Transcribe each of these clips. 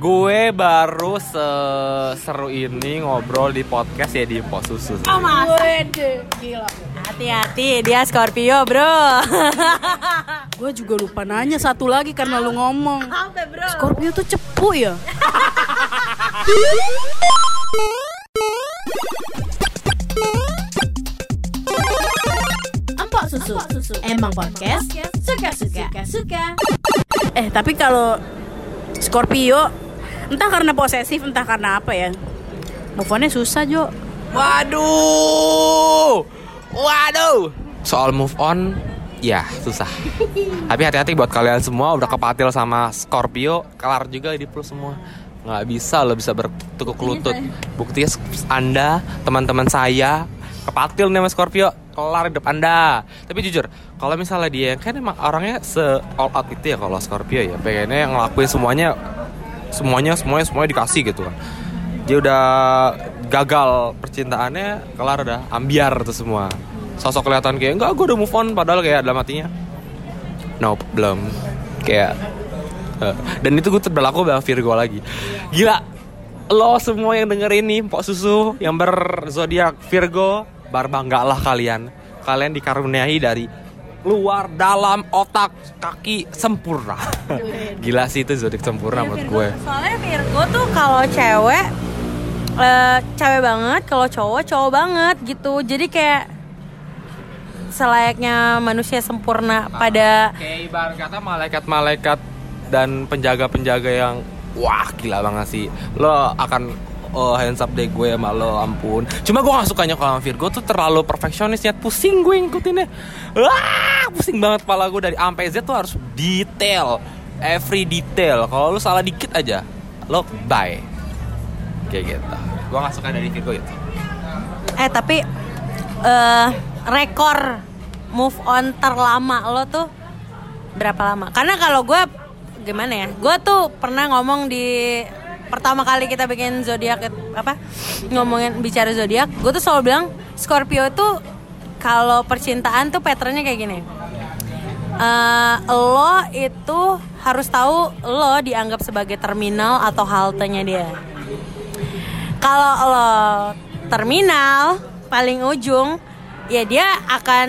Gue baru seseru ini ngobrol di podcast ya di Pos Susu. Oh masa? Gila. Hati-hati dia Scorpio bro. Gue juga lupa nanya satu lagi karena lu ngomong. Apa bro? Scorpio tuh cepu ya? Empok susu. Emang podcast suka-suka. Suka. Eh tapi kalau Scorpio entah karena posesif entah karena apa ya. Move on-nya susah Jo. Waduh, waduh. Soal move on, ya susah. Tapi hati-hati buat kalian semua udah kepatil sama Scorpio, kelar juga di plus semua. Nggak bisa lo bisa bertukuk lutut. Buktinya Anda, teman-teman saya, kepatil nih sama Scorpio, kelar hidup Anda. Tapi jujur, kalau misalnya dia kan emang orangnya se all out itu ya kalau Scorpio ya, pengennya ngelakuin semuanya semuanya semuanya semuanya dikasih gitu kan. Dia udah gagal percintaannya kelar udah ambiar tuh semua. Sosok kelihatan kayak enggak gue udah move on padahal kayak dalam hatinya. No belum. Kayak eh, dan itu gue berlaku sama Virgo lagi. Gila lo semua yang denger ini pok susu yang berzodiak Virgo berbanggalah kalian. Kalian dikaruniai dari luar dalam otak kaki sempurna gila sih itu zodiak sempurna menurut gue Soalnya Virgo tuh kalau cewek eh, cewek banget, kalau cowok cowok banget gitu. Jadi kayak selayaknya manusia sempurna pada Kayak ibarat kata malaikat-malaikat dan penjaga-penjaga yang wah gila banget sih. Lo akan oh, hands up deh gue sama lo ampun. Cuma gue gak sukanya kalau Virgo tuh terlalu perfeksionis ya. Pusing gue ngikutinnya. Wah, pusing banget kepala gue dari A sampai Z tuh harus detail. Every detail. Kalau lo salah dikit aja, lo bye. Kayak gitu. Gue gak suka dari Virgo itu. eh tapi eh rekor move on terlama lo tuh berapa lama? Karena kalau gue gimana ya? Gue tuh pernah ngomong di pertama kali kita bikin zodiak apa ngomongin bicara zodiak, gue tuh selalu bilang Scorpio tuh kalau percintaan tuh patternnya kayak gini. Eh, lo itu harus tahu lo dianggap sebagai terminal atau haltenya dia. Kalau lo terminal paling ujung, ya dia akan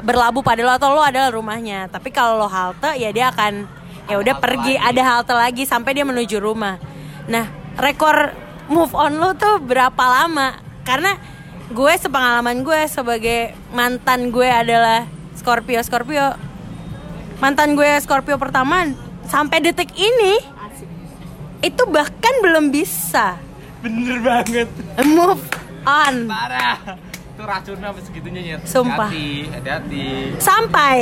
berlabuh pada lo atau lo adalah rumahnya. Tapi kalau lo halte, ya dia akan ya udah pergi ada halte lagi sampai dia menuju rumah. Nah, rekor move on lo tuh berapa lama? Karena gue sepengalaman gue sebagai mantan gue adalah Scorpio Scorpio. Mantan gue Scorpio pertama sampai detik ini itu bahkan belum bisa Bener banget. move on Parah. Itu racunnya segitunya nyet. Sumpah. Hati-hati, hati-hati. sampai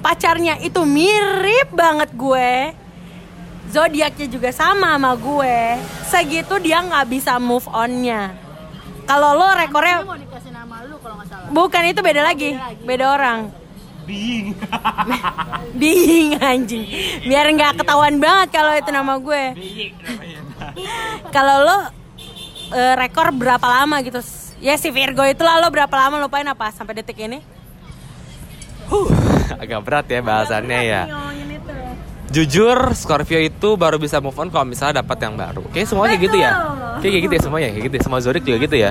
pacarnya itu mirip banget gue zodiaknya juga sama sama gue. Segitu dia nggak bisa move onnya. Kalau lo rekornya mau dikasih nama lu kalau nggak salah. bukan itu beda lagi. beda orang. Bing. Bing anjing. Biar nggak ketahuan banget kalau itu nama gue. Kalau lo eh, rekor berapa lama gitu? Ya si Virgo itu lah lo berapa lama lupain apa sampai detik ini? Huh, agak berat ya bahasannya ya. Jujur, Scorpio itu baru bisa move on kalau misalnya dapat yang baru. Oke, semua kayak gitu ya. Kayak kayak gitu ya semuanya, kayak gitu. ya. Semua zodiak juga gitu ya.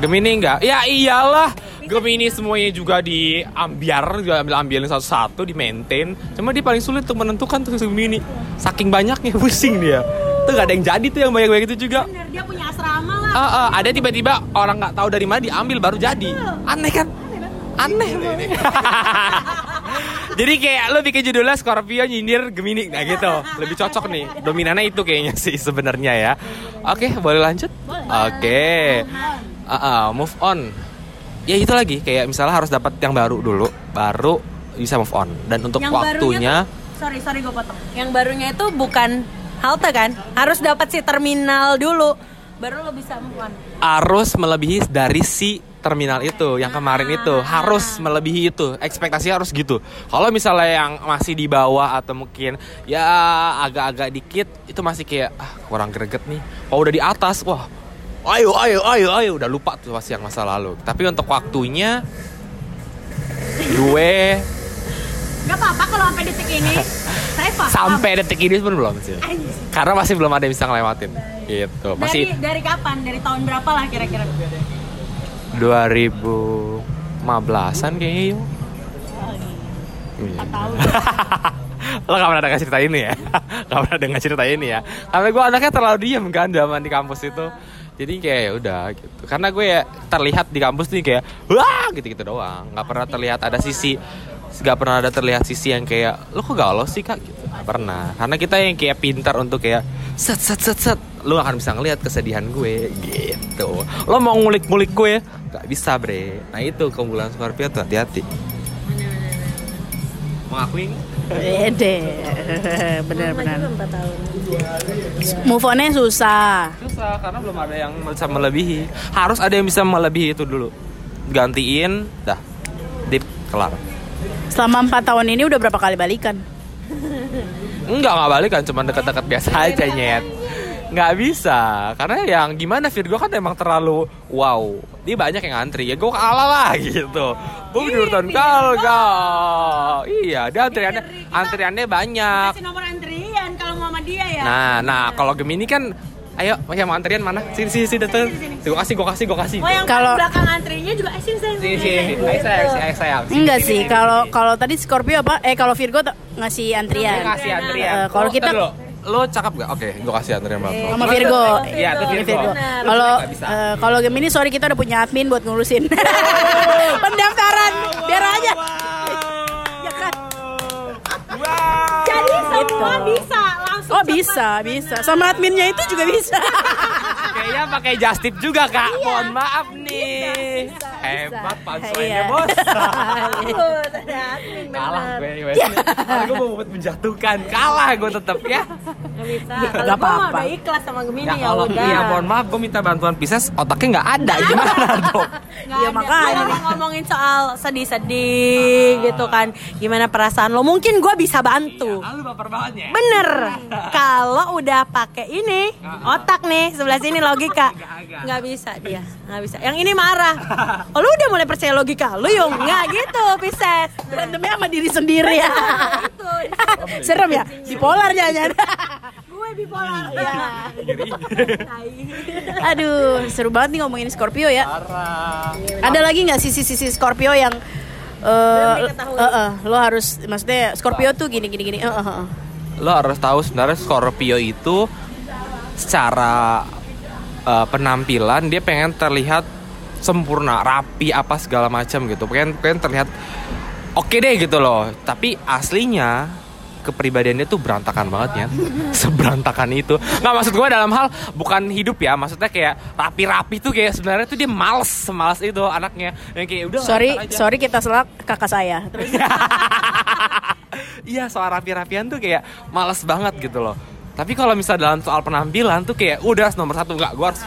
Gemini enggak? Ya iyalah. Gemini semuanya juga diambiar, juga ambil ambilin satu-satu, di maintain. Cuma dia paling sulit untuk menentukan tuh Gemini. Saking banyaknya pusing dia. Tuh gak ada yang jadi tuh yang banyak-banyak itu juga. dia punya asrama lah Ah, ah, ada tiba-tiba orang nggak tahu dari mana diambil baru jadi. Aneh kan? Aneh. Jadi kayak lo bikin judulnya Scorpio nyindir Gemini nah gitu. Lebih cocok nih. Dominannya itu kayaknya sih sebenarnya ya. Oke, boleh lanjut? Oke. Ah, ah, move on. Ya itu lagi kayak misalnya harus dapat yang baru dulu, baru bisa move on. Dan untuk Yang waktunya tuh- sorry sorry gue potong yang barunya itu bukan halte kan harus dapat si terminal dulu baru lo bisa move on harus melebihi dari si terminal itu yang kemarin itu harus melebihi itu ekspektasi harus gitu kalau misalnya yang masih di bawah atau mungkin ya agak-agak dikit itu masih kayak ah, kurang greget nih kalau udah di atas wah ayo ayo ayo ayo udah lupa tuh pasti yang masa lalu tapi untuk waktunya gue Gak apa-apa kalau sampai detik ini. Saya paham. Sampai detik ini pun belum sih. Karena masih belum ada yang bisa ngelewatin. Gitu. Dari Masih dari kapan? Dari tahun berapa lah kira-kira? 2015-an kayaknya yuk. Iya. Lo gak pernah dengar cerita ini ya? gak pernah dengar cerita ini ya? Karena gue anaknya terlalu diem kan zaman di kampus itu Jadi kayak ya udah gitu Karena gue ya terlihat di kampus nih kayak Wah gitu-gitu doang Gak pernah terlihat ada sisi Gak pernah ada terlihat sisi yang kayak Lo kok galau sih kak? Gitu. Gak pernah Karena kita yang kayak pintar untuk kayak Set set set set Lo akan bisa ngelihat kesedihan gue Gitu Lo mau ngulik-ngulik gue Gak bisa bre Nah itu keunggulan Scorpio tuh hati-hati Mengakui. Empat tahun. Move on-nya susah. Susah karena belum ada yang bisa melebihi. Harus ada yang bisa melebihi itu dulu. Gantiin, dah. Deep kelar. Selama 4 tahun ini udah berapa kali balikan? Enggak, enggak balik kan, cuma dekat-dekat biasa aja nyet. Nggak bisa, karena yang gimana Virgo kan emang terlalu wow. Dia banyak yang ngantri, ya gue kalah lah gitu. Gue bener-bener kalah, gak. Iya, dia antriannya, antriannya banyak. Kasih nomor antrian kalau mau sama dia ya. Nah, nah kalau Gemini kan, ayo yang mau antrian mana? Sini, sini, sini, datang. Gue kasih, gue kasih, gue kasih. Oh yang Kalau- belakang antrinya juga eh, sini sini. Sini, sini, ayo sayang. Sini, Enggak sih, kalau kalau tadi Scorpio apa? Eh kalau Virgo ngasih antrian. Dia kasih antrian. Eh, kalau Lo- kita-. Lo cakep gak? Oke, gue kasih antrian berapa? Sama Virgo. Iya, itu Ini Virgo. Kalau eh, kalau Gemini sorry kita udah punya admin buat ngurusin. Pendaftaran biar aja. Ya kan? Jadi semua bisa langsung. Oh bisa, bisa. Sama adminnya itu juga bisa. Kayaknya pakai just tip juga kak. Iya. Mohon maaf nih. Hebat panselnya Iya. bos. Ada admin, Kalah bener. gue, gue. Gue mau buat menjatuhkan. Kalah gue tetap ya. Nggak bisa. Kalau gue udah ikhlas sama Gemini Ya ya, kalau udah. iya mohon maaf gue minta bantuan Pisces otaknya nggak ada gimana dong? Nggak Ya, ada. makanya. Kalau ngomongin soal sedih-sedih gitu kan, gimana perasaan lo? Mungkin gue bisa bantu. Lalu baper banget ya. Bener. Kalau udah pakai ini otak nih sebelah sini logika, nggak bisa dia, nggak bisa. Yang ini marah. Oh, lu udah mulai percaya logika, lu yung nggak gitu, Pisces. Berantemnya sama diri sendiri ya. Itu. Serem ya, bipolar jangan. Gue bipolar. Iya. Tai. Aduh, seru banget nih ngomongin Scorpio ya. Parah. Ada lagi nggak sisi-sisi Scorpio yang eh, lo harus maksudnya Scorpio tuh gini gini gini. Lo harus tahu sebenarnya Scorpio itu secara eh, penampilan dia pengen terlihat sempurna, rapi apa segala macam gitu. Pengen pengen terlihat oke deh gitu loh. Tapi aslinya kepribadiannya tuh berantakan banget ya seberantakan itu nggak maksud gue dalam hal bukan hidup ya maksudnya kayak rapi-rapi tuh kayak sebenarnya tuh dia males semalas itu anaknya yang kayak udah Sorry, aja. sorry kita selak kakak saya. Iya soal rapi-rapian tuh kayak males banget gitu loh Tapi kalau misalnya dalam soal penampilan tuh kayak udah nomor satu nggak gue harus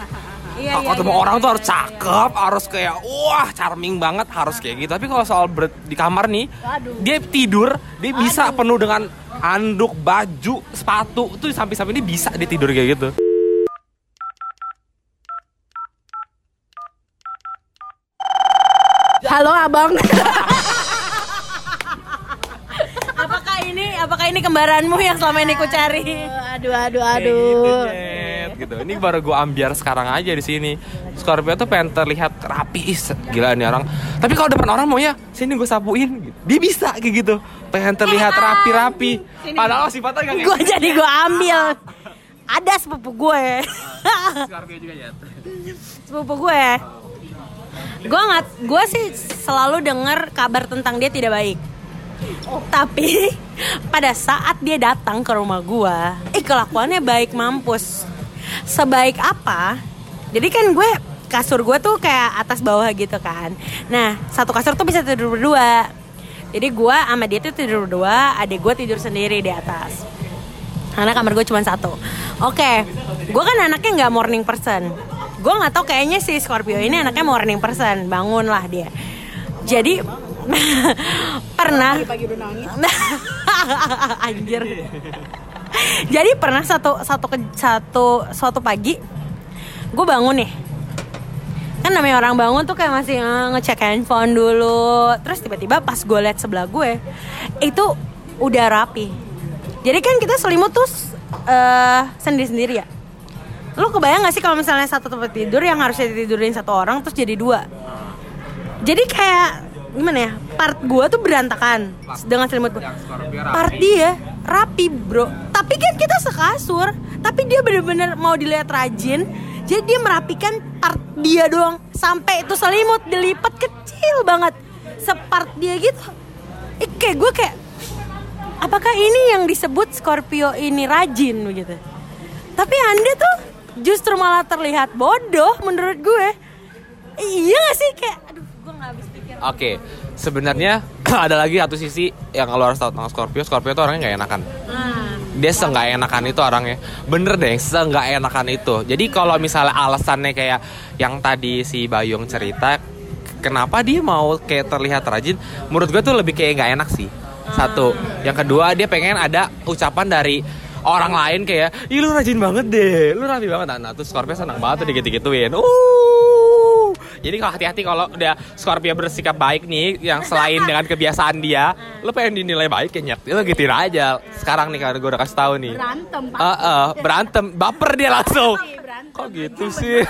Iya, kalau iya, ketemu iya, orang iya, tuh harus iya, cakep, harus kayak wah charming banget, harus kayak gitu. Tapi kalau soal ber- di kamar nih, dia tidur, dia bisa penuh dengan anduk, baju, sepatu, tuh sampai-sampai ini bisa dia tidur kayak gitu. halo abang. Apakah ini apakah ini kembaranmu yang selama ini ku cari? aduh aduh Kayak aduh. gitu, gitu. Ini baru gue ambiar sekarang aja di sini. Scorpio tuh pengen terlihat rapi, gila nih orang. Tapi kalau depan orang mau ya, sini gue sapuin. Gitu. Dia bisa kayak gitu. Pengen terlihat rapi-rapi. Padahal sifatnya gak Gue jadi gue ambil. Ada sepupu gue. Scorpio juga ya. sepupu gue. Gue nggak, gue sih selalu dengar kabar tentang dia tidak baik. Tapi pada saat dia datang ke rumah gue, eh kelakuannya baik mampus. Sebaik apa? Jadi kan gue kasur gue tuh kayak atas bawah gitu kan. Nah satu kasur tuh bisa tidur berdua. Jadi gue sama dia tuh tidur berdua, adik gue tidur sendiri di atas. Karena kamar gue cuma satu. Oke, gue kan anaknya nggak morning person. Gue nggak tahu kayaknya si Scorpio ini anaknya morning person. Bangun lah dia. Jadi pernah Pagi udah nangis. anjir. Jadi pernah satu satu ke- satu suatu pagi gue bangun nih. kan namanya orang bangun tuh kayak masih eh, ngecek handphone dulu. Terus tiba-tiba pas gue liat sebelah gue itu udah rapi. Jadi kan kita selimut tuh eh, sendiri-sendiri ya. Lu kebayang gak sih kalau misalnya satu tempat tidur yang harusnya tidurin satu orang terus jadi dua? Jadi kayak gimana ya part gue tuh berantakan dengan selimut gue part dia rapi bro. Tapi kan kita sekasur. Tapi dia bener-bener mau dilihat rajin. Jadi dia merapikan part dia doang. Sampai itu selimut dilipat kecil banget. Separt dia gitu. Eh, kayak gue kayak apakah ini yang disebut Scorpio ini rajin begitu tapi anda tuh justru malah terlihat bodoh menurut gue. Iya gak sih? Kayak aduh gue gak habis pikir. Oke, sebenarnya ada lagi satu sisi yang lo harus tahu tentang Scorpio. Scorpio itu orangnya nggak enakan. nah, Dia seenggak enakan itu orangnya. Bener deh, seenggak enakan itu. Jadi kalau misalnya alasannya kayak yang tadi si Bayung cerita, kenapa dia mau kayak terlihat rajin? Menurut gue tuh lebih kayak nggak enak sih. Satu. Yang kedua dia pengen ada ucapan dari orang lain kayak, ih lu rajin banget deh, lu rapi banget. Nah, tuh Scorpio senang banget tuh digitu-gituin. Uh. Jadi kalau hati-hati kalau udah Scorpio bersikap baik nih, yang selain dengan kebiasaan dia, lu pengen dinilai baik ya nyet, lu gituin aja. Sekarang nih karena gue udah kasih tahu nih. Berantem, Pak. Eh, eh, berantem, baper dia langsung. berantem. Kok gitu sih?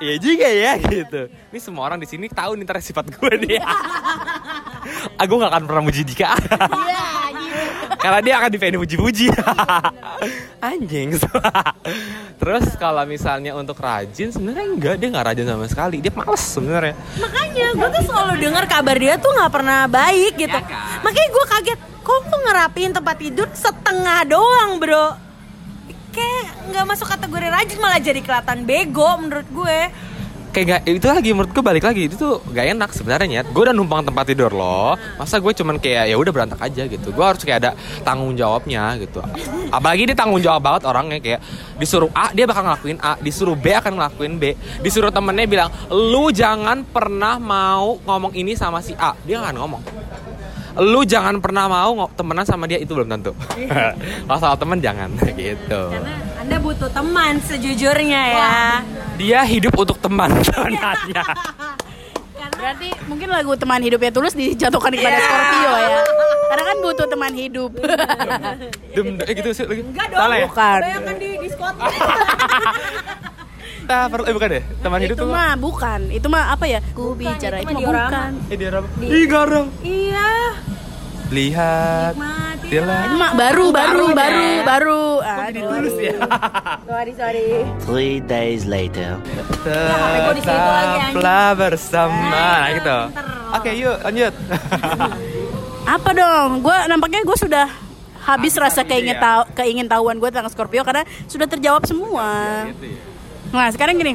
Iya juga ya gitu. Ini semua orang di sini tahu nih sifat gue nih. Aku gak akan pernah muji Dika. Iya. Karena dia akan dipending puji-puji. Anjing. Terus kalau misalnya untuk rajin sebenarnya enggak dia nggak rajin sama sekali. Dia males sebenarnya. makanya gue tuh selalu dengar kabar dia tuh nggak pernah baik gitu Ya kan? makanya gue kaget kok lu ngerapiin tempat tidur setengah doang bro kayak nggak masuk kategori rajin malah jadi kelihatan bego menurut gue Kayak gak, itu lagi menurut gue balik lagi itu tuh gak enak sebenarnya. Gue udah numpang tempat tidur lo, masa gue cuman kayak ya udah berantak aja gitu. Gue harus kayak ada tanggung jawabnya gitu. Apalagi dia tanggung jawab banget orangnya kayak disuruh A dia bakal ngelakuin A, disuruh B akan ngelakuin B, disuruh temennya bilang lu jangan pernah mau ngomong ini sama si A, dia gak akan ngomong. Lu jangan pernah mau temenan sama dia itu belum tentu. Soal temen jangan gitu. karena anda butuh teman sejujurnya ya Dia hidup untuk teman sebenarnya. Berarti mungkin lagu teman hidupnya tulus dijatuhkan kepada Iya. Scorpio ya. Karena kan butuh teman hidup. Dem, eh gitu sih lagi. enggak dong Salah ya? Bukan. bayangkan di diskotik Kita perlu eh bukan deh. Teman hidup itu tuh. mah bukan. Itu mah apa ya? Ku bicara itu itu mah bukan. Eh dia apa? Ih garang. iya Lihat. Itu mah baru baru baru baru. Jadi tulus ya. sorry sorry Three days later. Anjing. Tetaplah bersama. Nah, gitu. Oke, yuk lanjut. Apa dong? Gue nampaknya gue sudah habis rasa ide keingin ya. tahu keingin tahuan gue tentang Scorpio karena sudah terjawab semua. Nah sekarang gini,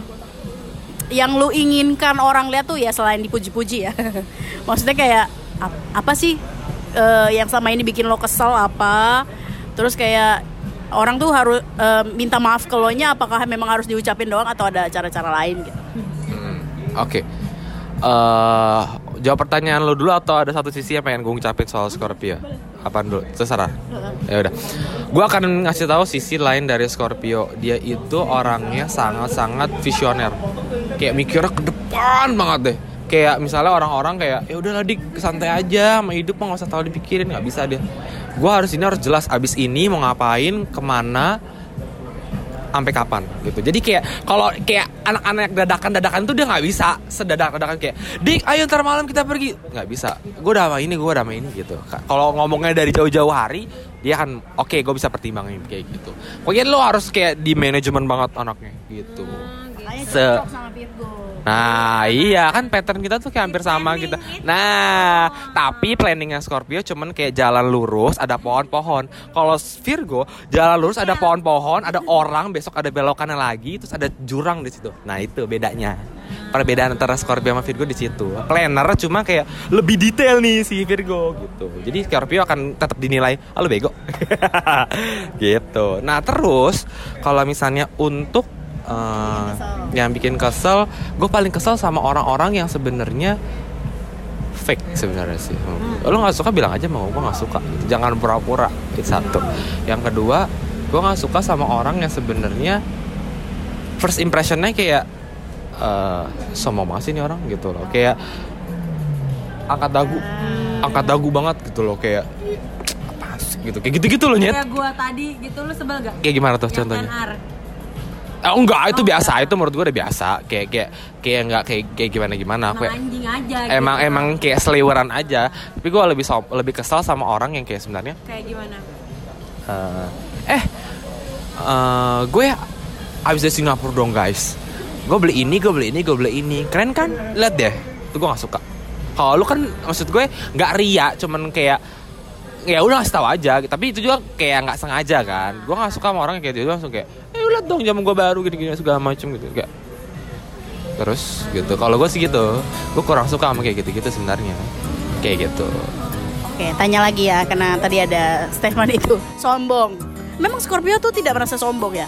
yang lu inginkan orang lihat tuh ya selain dipuji-puji ya, maksudnya kayak ap- apa sih eh, yang selama ini bikin lo kesel apa? Terus kayak orang tuh harus eh, minta maaf ke lo nya apakah memang harus diucapin doang atau ada cara-cara lain gitu? Oke. Eh, jawab pertanyaan lo dulu atau ada satu sisi yang pengen gue ngucapin soal Scorpio? Apaan dulu? Terserah. Ya udah. Gue akan ngasih tahu sisi lain dari Scorpio. Dia itu orangnya sangat-sangat visioner. Kayak mikirnya ke depan banget deh. Kayak misalnya orang-orang kayak ya udahlah dik santai aja sama hidup mah nggak usah terlalu dipikirin nggak bisa dia. Gue harus ini harus jelas abis ini mau ngapain ke mana sampai kapan gitu. Jadi kayak kalau kayak anak-anak dadakan-dadakan tuh dia nggak bisa sedadak-dadakan kayak dik ayo ntar malam kita pergi nggak bisa. Gue udah sama ini gue udah sama ini gitu. Ka- Kalau ngomongnya dari jauh-jauh hari dia kan oke gue bisa pertimbangin kayak gitu. Pokoknya lo harus kayak di manajemen banget anaknya gitu. Se Nah iya kan pattern kita tuh kayak hampir sama kita Nah tapi planningnya Scorpio cuman kayak jalan lurus ada pohon-pohon. Kalau Virgo jalan lurus ada pohon-pohon ada orang besok ada belokannya lagi terus ada jurang di situ. Nah itu bedanya. Perbedaan antara Scorpio sama Virgo di situ. Planner cuma kayak lebih detail nih si Virgo gitu. Jadi Scorpio akan tetap dinilai ah lu bego. Gitu. Nah terus kalau misalnya untuk eh, yang bikin kesel gue paling kesel sama orang-orang yang sebenarnya fake sebenarnya sih. Lo nggak suka bilang aja mau gue nggak suka. Gitu. jangan pura-pura itu satu. Yang kedua gue nggak suka sama orang yang sebenarnya first impressionnya kayak eh sombong banget sih ini orang gitu loh. Kayak angkat dagu angkat dagu banget gitu loh kayak apa sih? gitu. Kayak gitu gitu loh nyet. Kayak gua tadi gitu lu sebel gak? kayak gimana tuh Yang contohnya? NR. Oh, enggak, itu Oh, biasa. enggak. Itu menurut gue udah biasa. Kayak kayak kayak enggak kayak kayak gimana gimana. Emang Kayak anjing aja emang gitu. emang kayak seliweran aja. Tapi gue lebih som- lebih kesel sama orang yang kayak sebenarnya Kayak gimana? eh eh eh, gue abis dari Singapura dong guys. Gue beli ini, gue beli ini, gue beli ini. Keren kan? Lihat deh. Itu gue gak suka. Kalau lu kan maksud gue nggak ria, cuman kayak ya udah ngasih tahu aja. Tapi itu juga kayak nggak sengaja kan. Gue nggak suka sama orang yang kayak dia langsung kayak, lihat dong jamu gue baru gini-gini segala macem gitu. Kayak terus gitu. Kalau gue sih gitu, gue kurang suka sama kayak gitu-gitu sebenarnya. Kayak gitu. Oke, tanya lagi ya, karena tadi ada statement itu sombong. Memang Scorpio tuh tidak merasa sombong ya?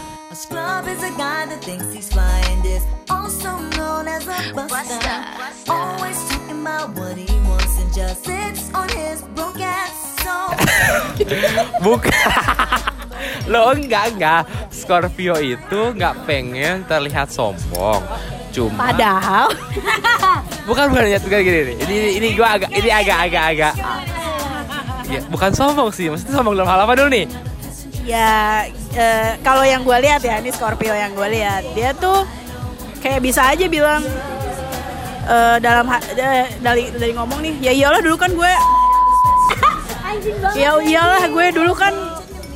Bukan. Lo enggak enggak. Scorpio itu nggak pengen terlihat sombong. Cuma Padahal bukan bukan ya bukan gini nih. Ini ini gua agak ini agak agak agak. Ya, bukan sombong sih. Maksudnya sombong dalam hal apa dulu nih? ya eh, kalau yang gue lihat ya ini Scorpio yang gue lihat dia tuh kayak bisa aja bilang eh, dalam eh, dari dari ngomong nih ya iyalah dulu kan gue ya iyalah gue dulu kan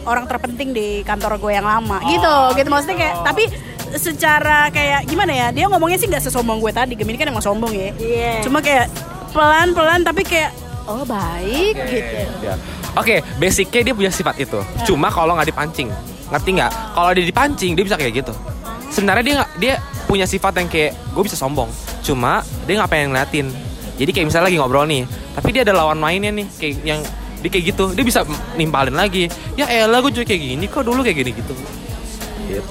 orang terpenting di kantor gue yang lama gitu gitu maksudnya kayak tapi secara kayak gimana ya dia ngomongnya sih nggak sesombong gue tadi Gemini kan emang sombong ya Iya. cuma kayak pelan pelan tapi kayak oh baik gitu Ya. Oke, basicnya dia punya sifat itu. Cuma kalau nggak dipancing, ngerti nggak? Kalau dia dipancing, dia bisa kayak gitu. Sebenarnya dia nggak, dia punya sifat yang kayak gue bisa sombong. Cuma dia nggak pengen ngeliatin. Jadi kayak misalnya lagi ngobrol nih, tapi dia ada lawan mainnya nih, kayak yang dia kayak gitu, dia bisa nimpalin lagi. Ya elah gue juga kayak gini, kok dulu kayak gini gitu.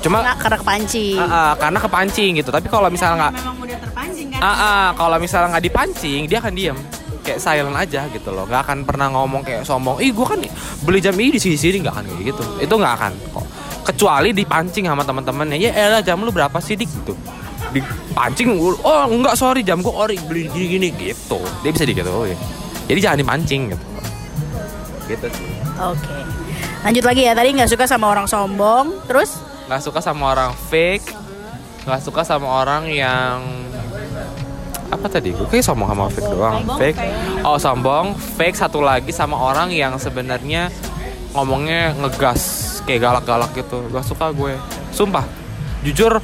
Cuma Nah, karena kepancing ah, ah, karena kepancing gitu. Tapi kalau misalnya nggak Memang udah terpancing kan? Ah, ah, kalau misalnya nggak dipancing, dia akan diem. Kayak silent aja gitu loh. Nggak akan pernah ngomong kayak sombong. Ih, gue kan beli jam ini di sini sini nggak akan kayak gitu. Itu nggak akan kok. Kecuali dipancing sama teman-temannya. Ya elah jam lu berapa sih dik gitu. Dipancing, oh enggak sorry jam gue ori beli gini-gini gitu. Dia bisa gitu ya. Jadi jangan dipancing gitu. Gitu sih. Oke. Lanjut lagi ya. Tadi nggak suka sama orang sombong. Terus Nggak suka sama orang fake. Nggak suka sama orang yang apa tadi gue kayak sombong sama fake doang fake oh sombong fake satu lagi sama orang yang sebenarnya ngomongnya ngegas kayak galak-galak gitu gak suka gue sumpah jujur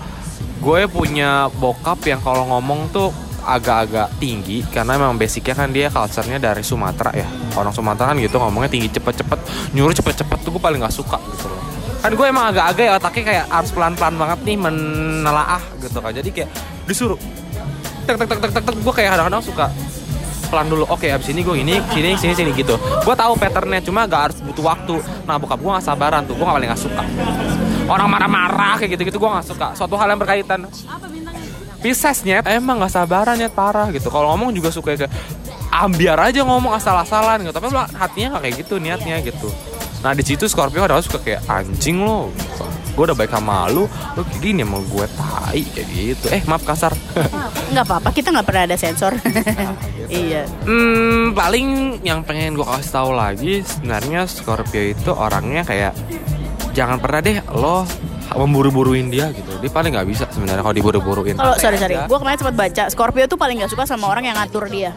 gue punya bokap yang kalau ngomong tuh agak-agak tinggi karena memang basicnya kan dia culture-nya dari Sumatera ya. Orang Sumatera kan gitu ngomongnya tinggi cepet-cepet nyuruh cepet-cepet tuh gue paling gak suka gitu loh. Kan gue emang agak-agak ya otaknya kayak harus pelan-pelan banget nih menelaah gitu kan. Jadi kayak disuruh tek tek tek tek tek, tek. gue kayak kadang-kadang suka pelan dulu oke abis ini gue ini sini sini sini gitu. Gue tahu patternnya cuma gak harus butuh waktu. Nah bokap gue gak sabaran tuh gue gak paling gak suka. Orang marah-marah kayak gitu-gitu gue gak suka. Suatu hal yang berkaitan Piscesnya emang gak sabaran ya parah gitu kalau ngomong juga suka kayak ambiar aja ngomong asal-asalan gitu tapi hatinya gak kayak gitu niatnya gitu nah di situ Scorpio kadang suka kayak anjing lo gue udah baik sama lu lu kayak gini sama gue tai kayak gitu eh maaf kasar nggak apa-apa. Kita nggak pernah ada sensor. iya. Hmm, paling yang pengen gue kasih tahu lagi sebenarnya Scorpio itu orangnya kayak jangan pernah deh lo memburu-buruin dia gitu. Dia paling nggak bisa sebenarnya kalau diburu-buruin. Kalau sorry sorry, gue kemarin sempat baca Scorpio tuh paling nggak suka sama orang yang ngatur dia.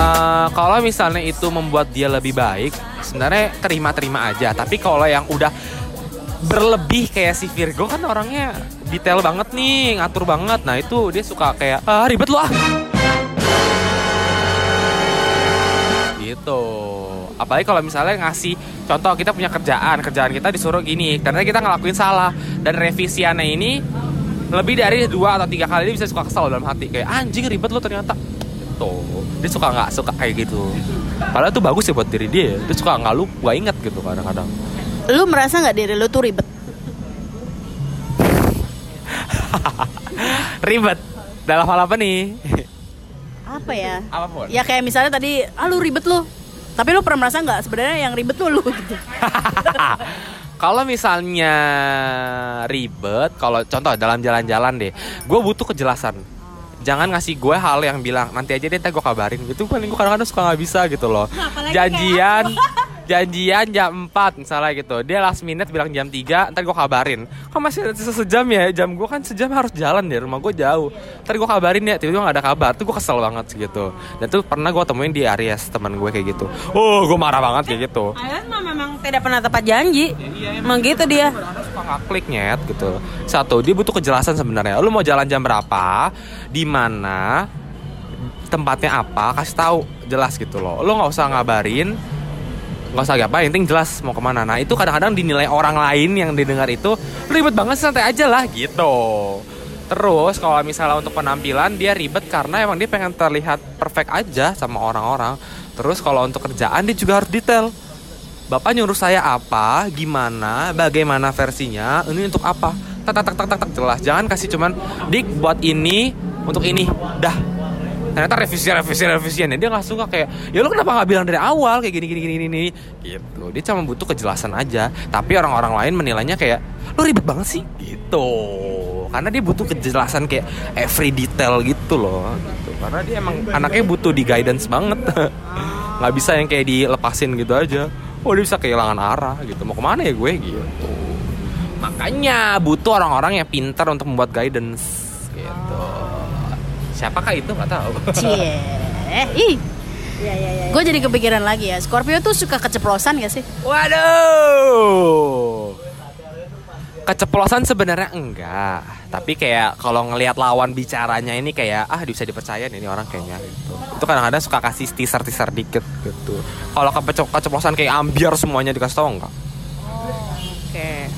Eh, kalau misalnya itu membuat dia lebih baik, sebenarnya terima-terima aja. Tapi kalau yang udah berlebih kayak si Virgo kan orangnya detail banget nih, ngatur banget. Nah itu dia suka kayak ah, ribet lu ah. Gitu. Apalagi kalau misalnya ngasih contoh kita punya kerjaan, kerjaan kita disuruh gini, karena kita ngelakuin salah. Dan revisiannya ini lebih dari dua atau tiga kali dia bisa suka kesel dalam hati. Kayak anjing ribet lu ternyata. Gitu dia suka nggak suka kayak gitu. Padahal itu bagus ya buat diri dia. Dia suka nggak lu gak inget gitu kadang-kadang. Lu merasa nggak diri lu tuh ribet? ribet. Dalam hal apa nih? Apa ya? apa pun. Ya kayak misalnya tadi, ah lu ribet lu. Tapi lu pernah merasa nggak sebenarnya yang ribet tuh lu gitu. Kalau misalnya ribet, kalau contoh dalam jalan-jalan deh, gue butuh kejelasan. Jangan ngasih gue hal yang bilang nanti aja deh, gue kabarin. Itu paling gue kadang-kadang suka nggak bisa gitu loh. Janjian, janjian jam 4 misalnya gitu. Dia last minute bilang jam 3, ntar gue kabarin. Kok masih ada sejam ya? Jam gue kan sejam harus jalan deh, rumah gue jauh. Ntar gue kabarin ya, tiba-tiba gak ada kabar. Tuh gue kesel banget gitu. Dan tuh pernah gue temuin di Aries teman gue kayak gitu. Oh, gue marah banget kayak gitu. Mah memang tidak pernah tepat janji. Emang gitu dia. suka klik nyet gitu satu dia butuh kejelasan sebenarnya lu mau jalan jam berapa di mana tempatnya apa kasih tahu jelas gitu loh lu nggak usah ngabarin nggak usah apa yang penting jelas mau ke mana nah itu kadang-kadang dinilai orang lain yang didengar itu "Lu ribet banget santai aja lah gitu terus kalau misalnya untuk penampilan dia ribet karena emang dia pengen terlihat perfect aja sama orang-orang terus kalau untuk kerjaan dia juga harus detail Bapak nyuruh saya apa, gimana, bagaimana versinya, ini untuk apa? Tak tak tak tak, tak, jelas. Jangan kasih cuman dik buat ini untuk ini, dah. Ternyata revisi revisi revisian dia nggak suka kayak ya lu kenapa nggak bilang dari awal? Kayak gini gini gini gini. Gitu. Dia cuma butuh kejelasan aja. Tapi orang-orang lain menilainya kayak lu ribet banget sih. Gitu. Karena dia butuh kejelasan kayak every detail gitu loh. Gitu. karena dia emang anaknya butuh di guidance banget. Nggak bisa yang kayak dilepasin gitu aja. Oh dia bisa kehilangan arah gitu. Mau ke mana ya gue? Gitu. Makanya butuh orang-orang yang pintar untuk membuat guidance. Gitu siapakah itu nggak tahu Cie. Ih. Gue jadi kepikiran lagi ya. Scorpio tuh suka keceplosan gak sih? waduh keceplosan sebenarnya enggak tapi kayak kalau ngelihat lawan bicaranya ini kayak ah bisa dipercaya nih ini orang kayaknya gitu itu kadang-kadang suka kasih teaser teaser dikit gitu kalau kepeco- keceplosan kayak ambiar semuanya dikasih tahu enggak Oke.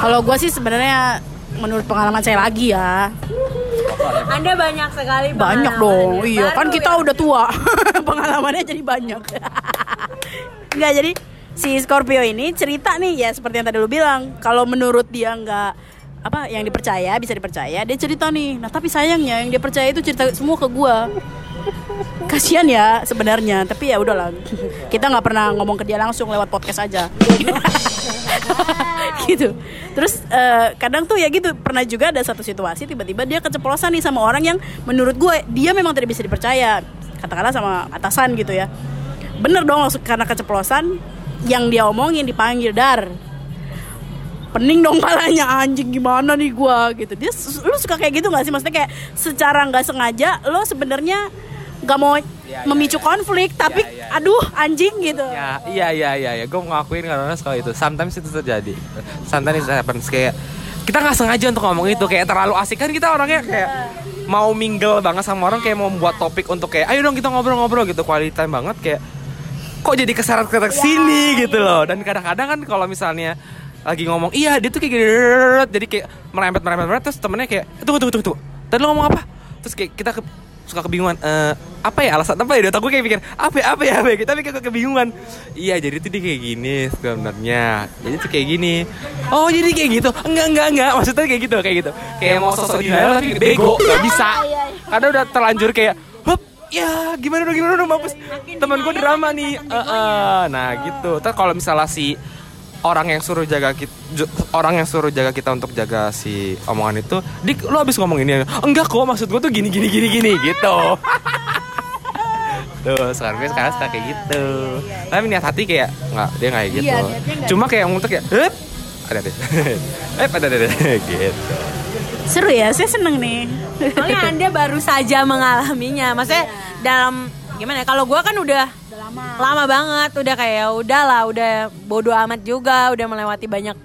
Kalau gue sih sebenarnya menurut pengalaman saya lagi ya. Anda banyak sekali Banyak dong. Iya, Baru kan kita ya. udah tua. Pengalamannya jadi banyak. Enggak jadi si Scorpio ini cerita nih ya seperti yang tadi lu bilang. Kalau menurut dia nggak apa yang dipercaya bisa dipercaya dia cerita nih nah tapi sayangnya yang dia percaya itu cerita semua ke gua kasihan ya sebenarnya tapi ya udahlah kita nggak pernah ngomong ke dia langsung lewat podcast aja gitu. Terus eh, kadang tuh ya gitu pernah juga ada satu situasi tiba-tiba dia keceplosan nih sama orang yang menurut gue dia memang tidak bisa dipercaya. Katakanlah sama atasan gitu ya. Bener dong karena keceplosan yang dia omongin dipanggil dar pening dong palanya anjing gimana nih gua? Gitu. Dia lu suka kayak gitu nggak sih? Maksudnya kayak secara nggak sengaja lo sebenarnya nggak mau memicu konflik tapi aduh anjing gitu. Ya, iya iya iya iya. Gue ngakuin karena sekali itu. Sometimes itu terjadi. Sometimes it happens. Kayak kita nggak sengaja untuk ngomong itu. Kayak terlalu asik. Kan kita orangnya kayak mau mingle banget sama orang kayak mau membuat topik untuk kayak ayo dong kita ngobrol-ngobrol gitu. Quality time banget kayak kok jadi keseret ke sini gitu loh. Dan kadang-kadang kan kalau misalnya lagi ngomong iya dia tuh kayak gini jadi kayak merempet merempet merempet terus temennya kayak tunggu tunggu tunggu tunggu. Tadi lo ngomong apa? Terus kayak kita ke- suka kebingungan eh apa ya alasan apa ya dia gue kayak pikir apa ya apa ya apa ya kita pikir kebingungan. Iya jadi tuh dia kayak gini sebenarnya. Jadi tuh kayak gini. Oh jadi kayak gitu? Enggak enggak enggak. Maksudnya kayak gitu kayak gitu. Kayak mau sosok denial tapi bego nggak bisa. Karena udah terlanjur kayak Hup, ya gimana dong gimana dong mampus. Teman gue drama nih Eh, eh. nah gitu. Terus kalau misalnya si orang yang suruh jaga kita orang yang suruh jaga kita untuk jaga si omongan itu dik lo habis ngomong ini enggak kok maksud gue tuh gini gini gini gini gitu. Tuh sekarang gue sekarang suka kayak gitu. Tapi niat hati kayak nggak dia nggak kayak gitu. Iya, cuma kayak ngomong tuh kayak "Hup, ada deh. Eh ada ada gitu. Seru ya saya seneng nih. Soalnya Anda baru saja mengalaminya. Maksudnya dalam gimana ya? Kalau gua kan udah lama. banget, udah kayak udah lah, udah bodoh amat juga, udah melewati banyak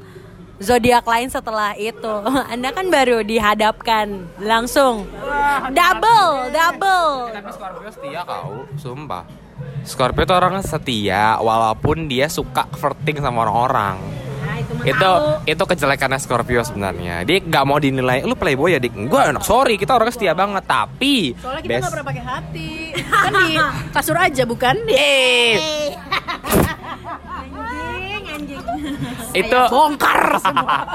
zodiak lain setelah itu. Anda kan baru dihadapkan langsung. Double, double. tapi Scorpio setia kau sumpah Scorpio tuh orang setia walaupun dia suka flirting sama orang-orang Itu itu kejelekannya Scorpio sebenarnya. Dia nggak mau dinilai lu playboy ya dik? Gue enak sorry kita orangnya setia banget tapi soalnya kita nggak pernah pakai hati. Kan di kasur aja bukan? Eh, Anjing, anjing. itu bongkar semua.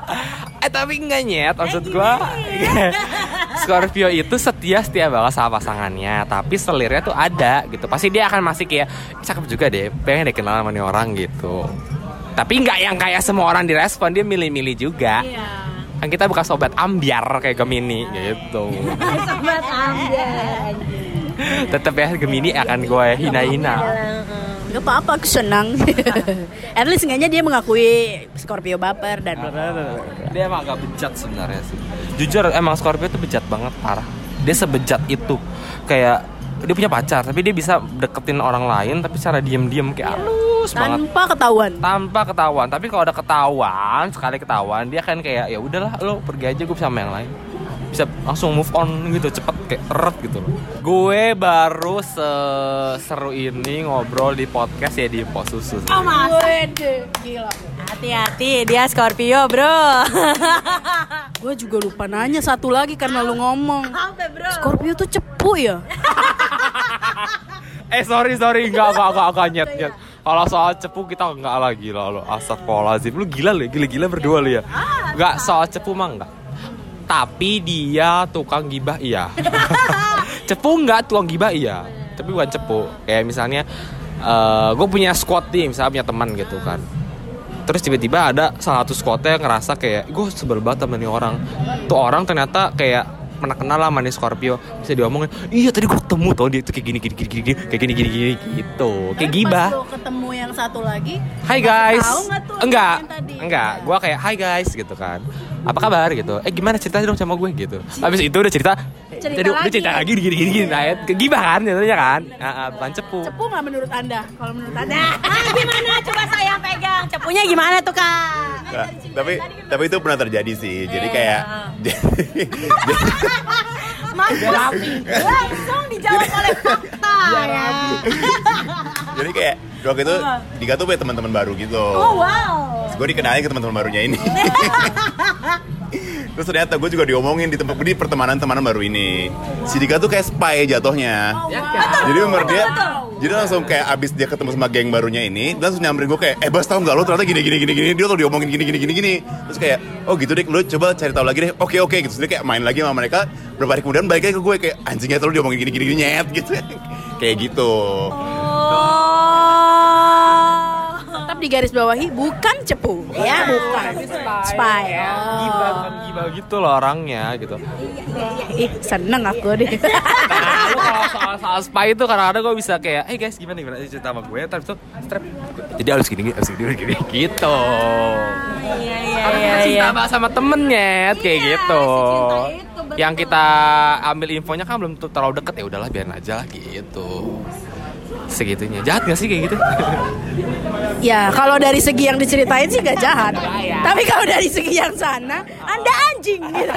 Eh tapi enggak nyet maksud gua. Scorpio itu setia setia banget sama pasangannya tapi selirnya tuh ada gitu. Pasti dia akan masih kayak cakep juga deh pengen deh kenal sama nih orang gitu Tapi nggak yang kayak semua orang direspon Dia milih-milih juga Iya. Kan kita bukan sobat ambiar kayak Gemini gitu Sobat ambil. Tetep ya Gemini akan gue hina-hina Gak apa-apa, aku senang. At least enggaknya dia mengakui Scorpio baper dan bla bla bla. Dia emang agak bejat sebenarnya sih. Jujur emang Scorpio tuh bejat banget parah. Dia sebejat itu. Kayak dia punya pacar tapi dia bisa deketin orang lain tapi secara diem-diem kayak halus banget. tanpa ketahuan. tanpa ketahuan. Tapi kalau ada ketahuan sekali ketahuan dia kan kayak ya udahlah lo pergi aja gue sama yang lain bisa langsung move on gitu cepet kayak eret gitu loh gue baru seseru ini ngobrol di podcast ya di pos susu. Wede, gila. Hati-hati dia Scorpio bro. Gue juga lupa nanya satu lagi karena lu ngomong. Apa bro? Scorpio tuh cepu ya? Eh sorry sorry enggak enggak enggak enggak nyet nyet. Kalau soal cepu kita enggak lagi lah lo Astagfirullahaladzim Lu gila lu ya, gila-gila berdua lu ya Enggak soal cepu mah enggak Tapi dia tukang gibah iya. Cepu enggak tukang gibah iya. Tapi bukan cepu Kayak misalnya eh Gue punya squad nih Misalnya punya teman gitu kan. Terus tiba-tiba ada salah satu squadnya yang ngerasa kayak Gue sebel banget nih orang. Tuh orang ternyata kayak pernah kenal lah sama nih Scorpio. Bisa diomongin Iya tadi gue ketemu tau dia. Tuh kayak gini gini gini gini Kayak gini gini gini gitu. Kayak gibah. ketemu yang satu lagi. Hai guys. Enggak? Enggak. Gue kayak hai guys gitu kan. Apa kabar? gitu. Eh gimana? Ceritanya dong sama gue gitu. Habis itu udah cerita Cerita jadi, Udah lagi. cerita lagi gini gini gini Nah, Kegibah kan jatuhnya kan. Ah, ah, Bukan cepu. Cepu nggak menurut anda? Kalau menurut anda? Ah, gimana? Coba saya pegang? Cepunya gimana tuh kak? Nah, tapi tapi itu pernah terjadi sih. Jadi kayak Mas langsung dijawab oleh fakta ya. jadi kayak waktu itu Dika tuh punya teman-teman baru gitu. Oh wow. Gue dikenalin ke teman-teman barunya ini. Terus ternyata gue juga diomongin di tempat di pertemanan temanan baru ini. Si Dika tuh kayak spy jatuhnya. Jadi menurut dia, jadi langsung kayak abis dia ketemu sama geng barunya ini, dia langsung nyamperin gue kayak, eh bas tau nggak lo ternyata gini gini gini gini, dia tuh diomongin gini gini gini gini. Terus kayak, oh gitu deh, lo coba cari tahu lagi deh. Oke oke gitu. Terus dia kayak main lagi sama mereka. Beberapa hari kemudian balik lagi ke gue kayak anjingnya tuh lo diomongin gini gini gini nyet gitu. kayak gitu. Oh. Garis bawahi bukan cepu, ya bukan. Spy. Gibah Oh. bukan gibah gitu loh orangnya gitu Ih, seneng aku deh. Nah, lu kalau soal soal spy itu kadang-kadang gue bisa kayak, hey guys gimana gimana cerita sama gue, terus itu strap. Jadi harus gini, harus gini, harus gini, gitu. Iya iya Karena iya kita iya. cinta banget sama temennya, kayak Iya, gitu. Yang kita ambil infonya kan belum tuh terlalu deket ya udahlah biarin aja lah gitu. Segitunya jahat gak sih kayak gitu? Ya, kalau dari segi yang diceritain sih gak jahat. Tapi kalau dari segi yang sana, Anda anjing gitu.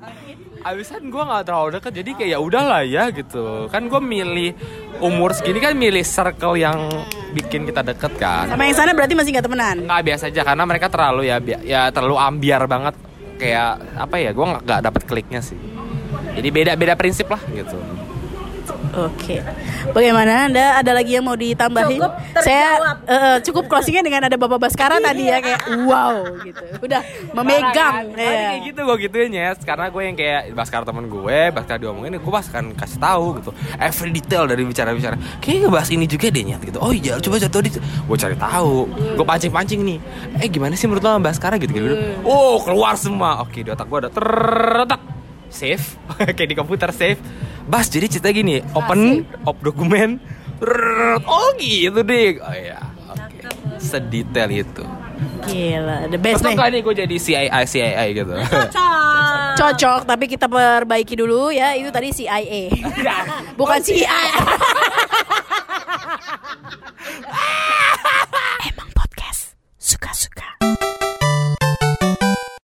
Abisan gue nggak terlalu deket jadi kayak ya udahlah ya gitu. Kan gue milih umur segini kan milih circle yang bikin kita deket kan. Sama yang sana berarti masih gak temenan. nggak biasa aja karena mereka terlalu ya ya terlalu ambiar banget kayak apa ya gue nggak nggak dapet kliknya sih jadi beda beda prinsip lah gitu Oke. Bagaimana? Anda ada lagi yang mau ditambahin? Cukup terjawab. Saya eh, cukup closingnya dengan ada Bapak Baskara tadi ya kayak wow gitu. Udah memegang. Tadi ya. kayak gitu gue gituin ya karena gue yang kayak Baskar temen gue Baskar diomongin gue pas akan kasih tahu gitu. Every detail dari bicara bicara kayaknya ngebahas ini juga deh nyat gitu. Oh iya coba cari tahu di gue cari tahu. Gue pancing pancing nih. Eh gimana sih menurut lo sama Baskara gitu gitu oh keluar semua. Oke di otak gue ada tertak save kayak di komputer save Bas jadi cerita gini, open iya. op dokumen. Rrr, oh gitu deh. Oh ya. Okay. Sedetail itu. Gila, the best Cocok nih. gue jadi CIA, CIA gitu. Cocok. Cocok, tapi kita perbaiki dulu ya. Itu tadi CIA. Iya. Bukan CIA. Oh, iya. Emang podcast suka-suka.